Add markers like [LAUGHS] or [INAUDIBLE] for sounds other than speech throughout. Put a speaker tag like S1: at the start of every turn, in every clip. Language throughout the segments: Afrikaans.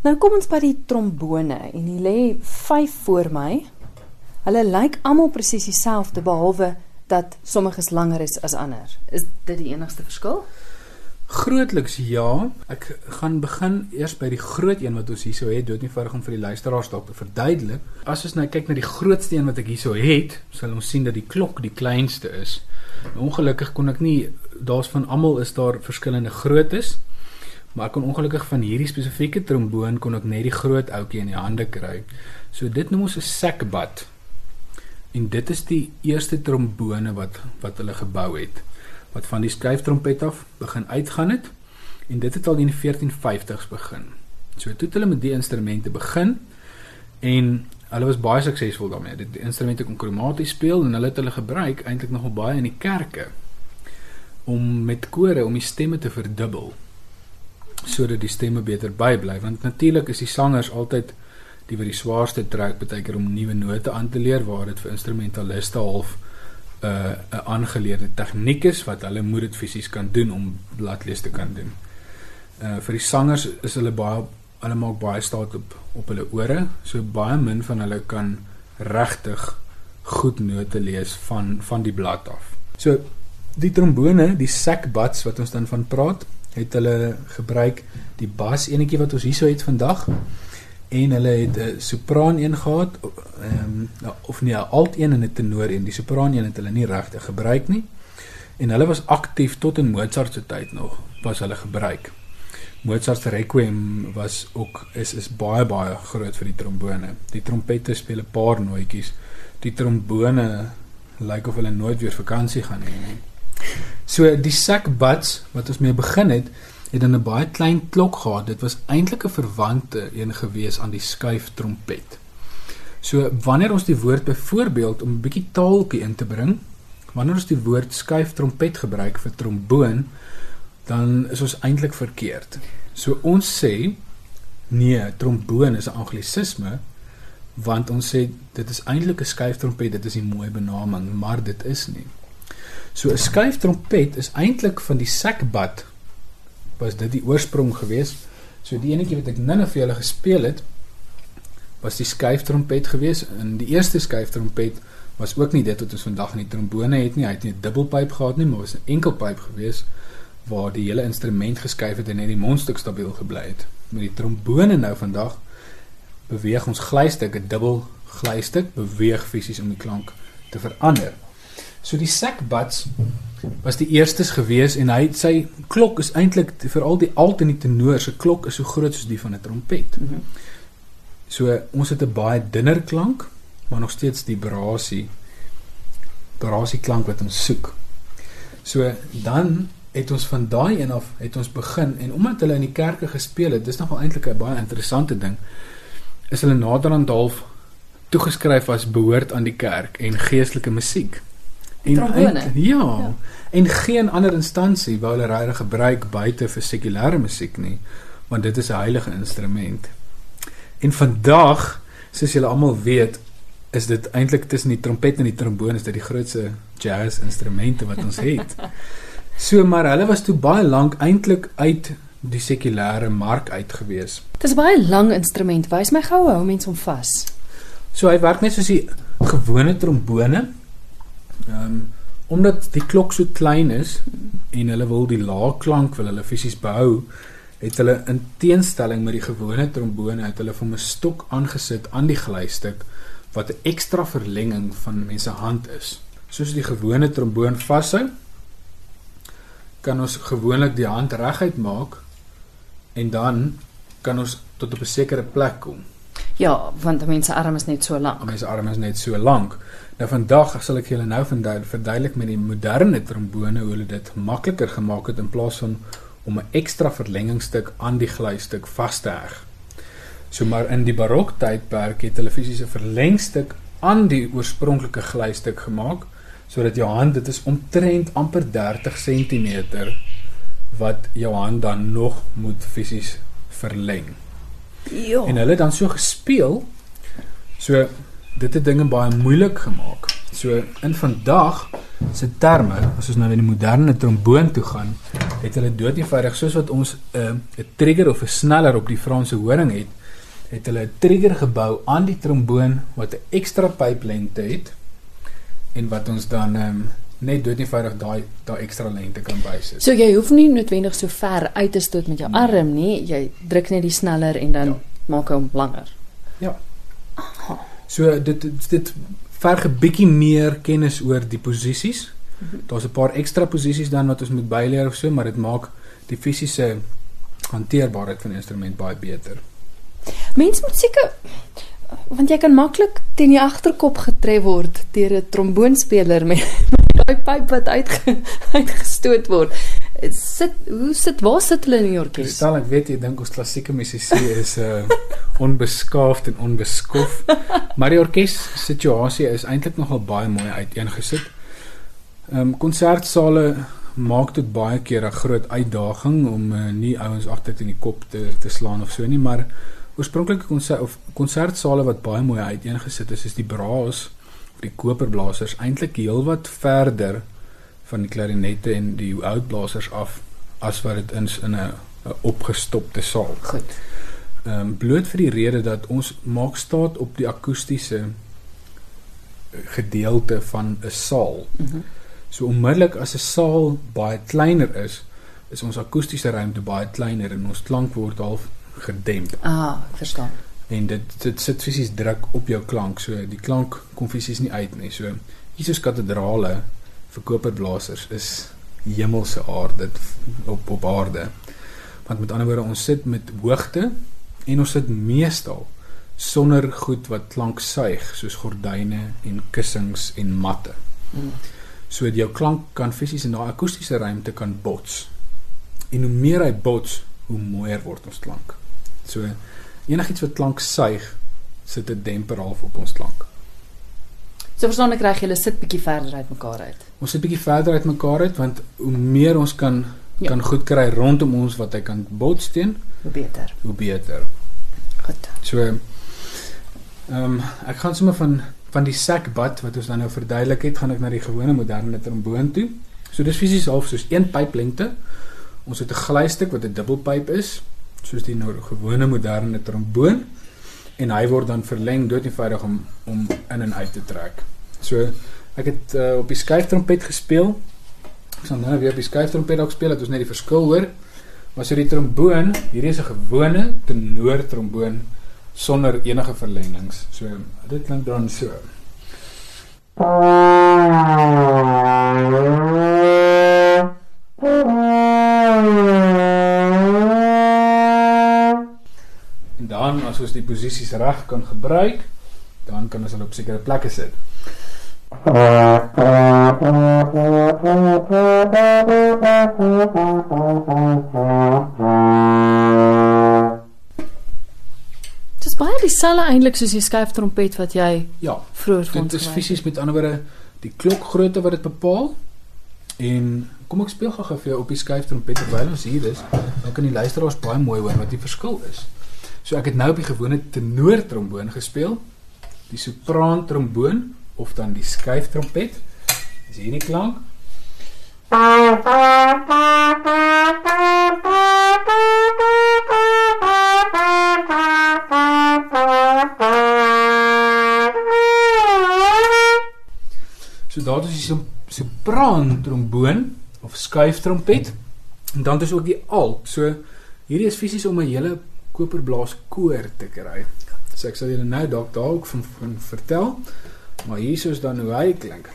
S1: Nou kom ons by die trombone en hier lê 5 voor my. Hulle lyk almal presies dieselfde behalwe dat sommiges langer is as ander. Is dit die enigste verskil?
S2: Grootliks ja. Ek gaan begin eers by die groot een wat ons hierso het, dood nie verg om vir die luisteraars dalk te verduidelik. As ons nou kyk na die grootste een wat ek hierso het, sal ons sien dat die klok die kleinste is. Nou, ongelukkig kon ek nie daar's van almal is daar verskillende groottes. Maar ek kon ongelukkig van hierdie spesifieke tromboon kon ek net die groot ouetjie in die hande kry. So dit noem ons 'n sackbut. En dit is die eerste trombone wat wat hulle gebou het wat van die skuiftrompet af begin uitgaan het en dit het al in die 1450s begin. So toe het hulle met die instrumente begin en hulle was baie suksesvol daarmee. Die instrumente kon kromaties speel en hulle het hulle gebruik eintlik nogal baie in die kerke om met kore om die stemme te verdubbel sodat die stemme beter bybly want natuurlik is die sangers altyd die wat die swaarste trek baie keer om nuwe note aan te leer waar dit vir instrumentaliste half 'n uh, 'n aangeleerde tegniek is wat hulle moet dit fisies kan doen om bladlees te kan doen. Uh vir die sangers is hulle baie hulle maak baie staat op op hulle ore, so baie min van hulle kan regtig goed note lees van van die blad af. So die trombone, die sackbuts wat ons dan van praat, het hulle gebruik die bas enetjie wat ons hierso het vandag. En hulle het 'n sopraan een gehad ehm um, of nee 'n alt een en 'n tenor een. Die sopraan een het hulle nie regtig gebruik nie. En hulle was aktief tot in Mozart se tyd nog was hulle gebruik. Mozart se requiem was ook is is baie baie groot vir die trombone. Die trompette speel 'n paar nootjies. Die trombone lyk of hulle nooit weer vakansie gaan hê nie So die sackbuts wat ons mee begin het, het dan 'n baie klein klok gehad. Dit was eintlik 'n verwante een gewees aan die skuiftrompet. So wanneer ons die woord byvoorbeeld om 'n bietjie taaltjie in te bring, wanneer ons die woord skuiftrompet gebruik vir tromboon, dan is ons eintlik verkeerd. So ons sê nee, tromboon is 'n anglisisme want ons sê dit is eintlik 'n skuiftrompet, dit is 'n mooi benaming, maar dit is nie. So 'n skuiftrompet is eintlik van die sackbut was dit die oorsprong geweest. So die enetjie wat ek nou vir julle gespeel het was die skuiftrompet geweest. En die eerste skuiftrompet was ook nie dit wat ons vandag in die trombone het nie. Hy het nie 'n dubbelpyp gehad nie, maar was 'n enkelpyp geweest waar die hele instrument geskuif het en net die mondstuk stabiel gebly het. Met die trombone nou vandag beweeg ons glystuk, 'n dubbel glystuk beweeg fisies om die klank te verander. So die sackbuts was die eerstes gewees en hy sy klok is eintlik veral die alt en die tenor se klok is so groot soos die van 'n trompet. Mm -hmm. So ons het 'n baie dunner klank, maar nog steeds die brasie brasie klank wat ons soek. So dan het ons van daai een af het ons begin en omdat hulle in die kerke gespeel het, dis nogal eintlik 'n baie interessante ding. Is hulle naderhand half toegeskryf as behoort aan die kerk en geestelike musiek.
S1: En trombone.
S2: Ja, ja. En geen ander instansie wou hulle regtig gebruik buite vir sekulêre musiek nie, want dit is 'n heilige instrument. En vandag, soos julle almal weet, is dit eintlik tussen die trompet en die trombone is dit die grootste jazz instrumente wat ons het. [LAUGHS] So maar hulle was toe baie lank eintlik uit die sekulêre mark uit gewees.
S1: Dit is baie lang instrument. Wys my gou hoe mense hom vas.
S2: So hy werk net soos die gewone trombone. Ehm um, omdat die klok so klein is en hulle wil die lae klank wil hulle fisies behou, het hulle in teenstelling met die gewone trombone het hulle van 'n stok aangesit aan die glystuk wat 'n ekstra verlenging van mense hand is. Soos die gewone tromboon vashou, kan ons gewoonlik die hand reguit maak en dan kan ons tot op 'n sekere plek kom.
S1: Ja, want mense arm is net so lank.
S2: Mense arm is net so lank. Nou vandag sal ek julle nou verduidelik met die moderne trombone hoe hulle dit makliker gemaak het in plaas van om 'n ekstra verlengingstuk aan die glystuk vas te heg. So maar in die barok tydperk het hulle fisiese verlengstuk aan die oorspronklike glystuk gemaak sodat jou hand dit is omtrent amper 30 cm wat jou hand dan nog moet fisies verleng.
S1: Ja.
S2: En hulle dan so gespeel so dit het dinge baie moeilik gemaak So in vandag se terme, as ons nou na die moderne tromboon toe gaan, het hulle dood eenvoudig soos wat ons 'n uh, 'n trigger of 'n sneller op die Franse horing het, het hulle 'n trigger gebou aan die tromboon wat 'n ekstra pyplengte het en wat ons dan um, net dood eenvoudig daai daai ekstra lengte kan bysit.
S1: So jy hoef nie noodwendig so ver uit te stoot met jou
S2: Nee.
S1: arm nie. Jy druk net die sneller en dan
S2: Ja.
S1: maak hom langer.
S2: Ja. So dit dit, verg 'n bietjie meer kennis oor die posisies. Daar's 'n paar ekstra posisies dan wat ons moet byleer of so, maar dit maak die fisiese hanteerbaarheid van die instrument baie beter.
S1: Mens moet seker want jy kan maklik teen die agterkop getref word deur 'n tromboonspeler met daai pyp wat uitge, [LAUGHS] uitgestoot word. Sit hoe sit waar sit hulle in die orkes?
S2: Kristal, ek weet jy dink ons klassieke musisie is uh [LAUGHS] onbeskaafd en onbeskof, maar die orkes situasie is eintlik nogal baie mooi uiteengesit. Ehm um, konsertsale maak dit baie keer 'n groot uitdaging om uh, nie ouens agter in die kop te te slaan of so nie, maar oorspronklike konsert of konsertsale wat baie mooi uiteengesit is, is die braas die koperblasers eintlik heelwat verder van die klarinette en die houtblasers af as wat dit is in 'n opgestopte saal.
S1: Goed.
S2: Ehm um, bloot vir die rede dat ons maak staat op die akoestiese gedeelte van 'n saal.
S1: Mhm.
S2: So onmiddellik as 'n saal baie kleiner is, is ons akoestiese ruimte baie kleiner en ons klank word half gedemp
S1: Ah, verstaan.
S2: En dit dit sit fisies druk op jou klank. So die klank kom fisies nie uit nie. So Jesus katedrale vir koperblasers is hemelse aarde op op aarde. Want met ander woorde ons sit met hoogte en ons sit meestal sonder goed wat klank suig soos gordyne en kussings en matte.
S1: Mm.
S2: So dat jou klank kan fisies in daai akoestiese ruimte kan bots. En hoe meer hy bots, hoe mooier word ons klank. So enigiets wat klank suig, sit 'n demper half op ons klank.
S1: So verstaan ek reg, julle sit bietjie verder uit mekaar uit.
S2: Ons sit bietjie verder uit mekaar uit want hoe meer ons kan
S1: Ja.
S2: kan goed kry rondom ons wat hy kan bots teen,
S1: Hoe beter.
S2: hoe beter.
S1: Goed.
S2: So ehm um, ek gaan sommer van van die sakbad wat ons dan nou verduidelik het, gaan ek na die gewone moderne tromboon toe. So dis fisies half soos een pyplengte. Ons het 'n glystuk wat 'n dubbelpyp is, soos die nou gewone moderne tromboon en hy word dan verleng dood eenvoudig om om in en uit te trek. So ek het uh, op die skuiftrompet gespeel. Ek sal nou weer op die skuiftrompet dalk speel dat ons net die verskil hoor. Maar so die tromboon, hierdie is 'n gewone tenor tromboon sonder enige verlengings. So dit klink dan so. En as ons die posisies reg kan gebruik, dan kan ons hulle op sekere plekke sit.
S1: Dis baie dieselfde eintlik soos die skuiftrompet wat jy
S2: Ja,
S1: vroeër vir ons
S2: dit is fisies met ander woorde die klokgrootte wat dit bepaal. En kom ek speel gou-gou vir jou op die skuiftrompet terwyl ons hier is, dan kan die luisteraars baie mooi hoor wat die verskil is. So ek het nou op die gewone tenor tromboon gespeel, die sopraan tromboon of dan die skuiftrompet. Is hier die klank? So daar is die so- sopraan tromboon of skuiftrompet en dan is ook die alt. So hierdie is fisies om 'n hele koperblaas koor te kry. So ek sal julle nou dalk daar ook van, van vertel. Maar hier is dan hoe hy klink.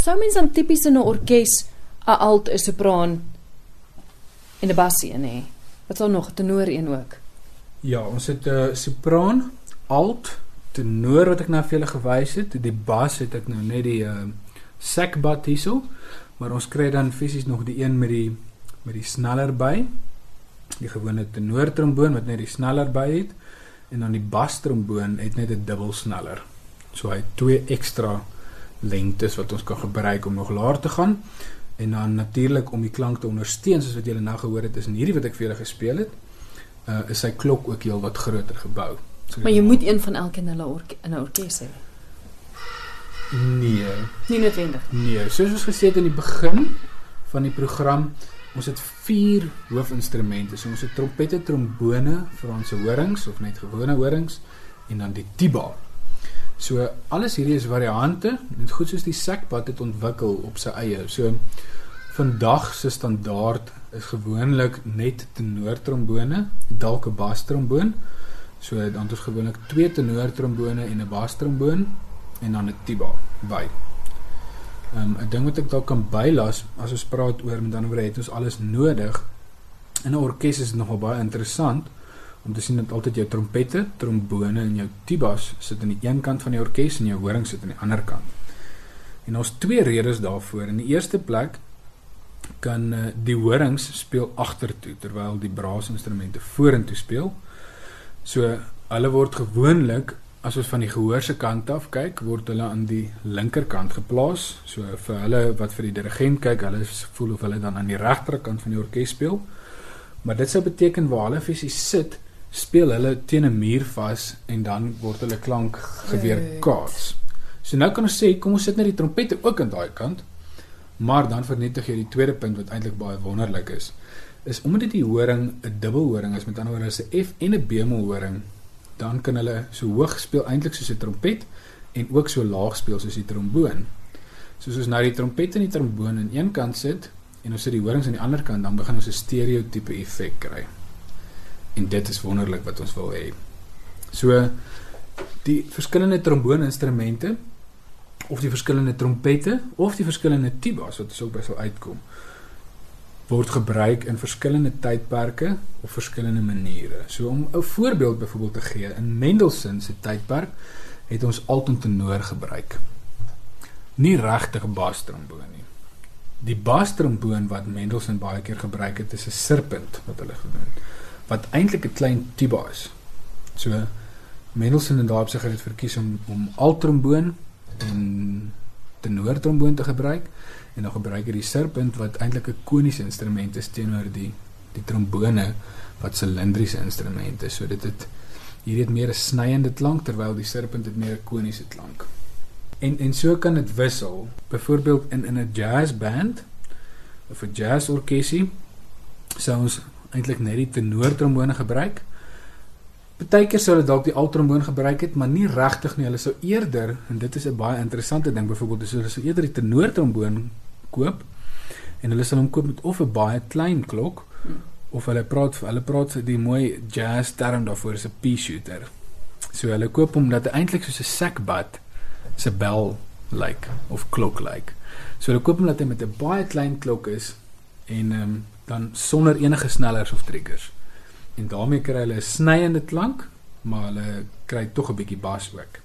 S1: Sou mens dan tipies in 'n orkes 'n alt, 'n sopraan en 'n bassie in hê? Wat sal nog 'n tenor een ook?
S2: Ja, ons het 'n uh, sopraan, alt, tenor wat ek nou vir julle gewys het. Die bas het ek nou net die uh, sakbat hierso, maar ons kry dan fisies nog die een met die met die sneller by. Die gewone tenor tromboon wat net die sneller by het en dan die bas tromboon het net 'n dubbel sneller. So hy het twee ekstra lengtes wat ons kan gebruik om nog laer te gaan En dan natuurlik om die klank te ondersteun soos wat julle nou gehoor het is in hierdie wat ek vir julle gespeel het, uh, is sy klok ook heel wat groter gebou. So
S1: Maar jy moet een van elkeen hulle orke in 'n orkes hê.
S2: Nee,
S1: Nie noodwendig.
S2: nee, soos ons gesê het in die begin van die program, ons het vier hoofinstrumente. So ons het trompette, trombone, Franse horings of net gewone horings en dan die tuba. So alles hierdie is variante, net goed soos die sekpad het ontwikkel op sy eie. So vandag se standaard is gewoonlik net tenortrombone, dalk 'n bastromboon. So dan het ons gewoonlik twee tenortrombone en 'n bastromboon en dan 'n tuba by. Um, 'n ding wat ek dalk kan bylas as ons praat oor met ander woorde het ons alles nodig. In 'n orkes is dit nogal baie interessant om te sien dat altyd jou trompette, trombone en jou tubas sit aan die een kant van die orkes en jou horing sit aan die ander kant. En ons twee redes daarvoor. In die eerste plek kan uh, die horings speel agtertoe terwyl die braasinstrumente vorentoe speel. So hulle word gewoonlik as ons van die gehoor se kant af kyk, word hulle aan die linkerkant geplaas. So vir hulle wat vir die dirigent kyk, hulle voel of hulle dan aan die regterkant van die orkes speel. Maar dit sou beteken waar hulle fisies sit, speel hulle teen 'n muur vas en dan word hulle klank geweer kaats. So nou kan ons sê kom ons sit net die trompette ook aan daai kant. Maar dan vernietig jy die tweede punt wat eintlik baie wonderlik is. Is omdat dit die horing 'n dubbelhoring is, met ander woorde 'n F en 'n bemolhoring, dan kan hulle so hoog speel eintlik soos 'n trompet en ook so laag speel soos die tromboon. Soos ons nou die trompet en die tromboon aan een kant sit en ons sit die horings aan die ander kant, dan begin ons 'n stereotipe effek kry. En dit is wonderlik wat ons wil hê. So die verskillende trombooninstrumente of die verskillende trompette of die verskillende tubas wat ons ook by sal uitkom word gebruik in verskillende tydperke of verskillende maniere. So om 'n voorbeeld byvoorbeeld te gee, in Mendelssohn se tydperk het ons altotenor gebruik. Nie regtig bastromboon nie. Die bastromboon wat Mendelssohn baie keer gebruik het, is 'n serpent wat hulle genoem het, wat eintlik 'n klein tuba is. So Mendelssohn het daarop sig het verkies om om altromboon en tenortromboon te gebruik en dan gebruik hy die serpent wat eintlik 'n koniese instrument is teenoor die die trombone wat silindriese instrumente is. So dit het hier het meer 'n snyende klank terwyl die serpent het meer 'n koniese klank. En en so kan dit wissel. Byvoorbeeld in in 'n jazzband of 'n jazzorkesie sou ons eintlik net die tenortrombone gebruik. Partykeer sou hulle dalk die altromboon gebruik het, maar nie regtig nie. Hulle sou eerder en dit is 'n baie interessante ding byvoorbeeld, hulle sou eerder die tenortromboon koop en hulle sal hom koop met of 'n baie klein klok of hulle praat hulle praat die mooi jazz term daarvoor is 'n pea shooter. So hulle koop hom dat hy eintlik soos 'n sakbat se bel lyk like, of klok lyk. Like. So hulle koop hom dat hy met 'n baie klein klok is en ehm um, dan sonder enige snellers of triggers. En daarmee kry hulle 'n snyende klank, maar hulle kry tog 'n bietjie bas ook.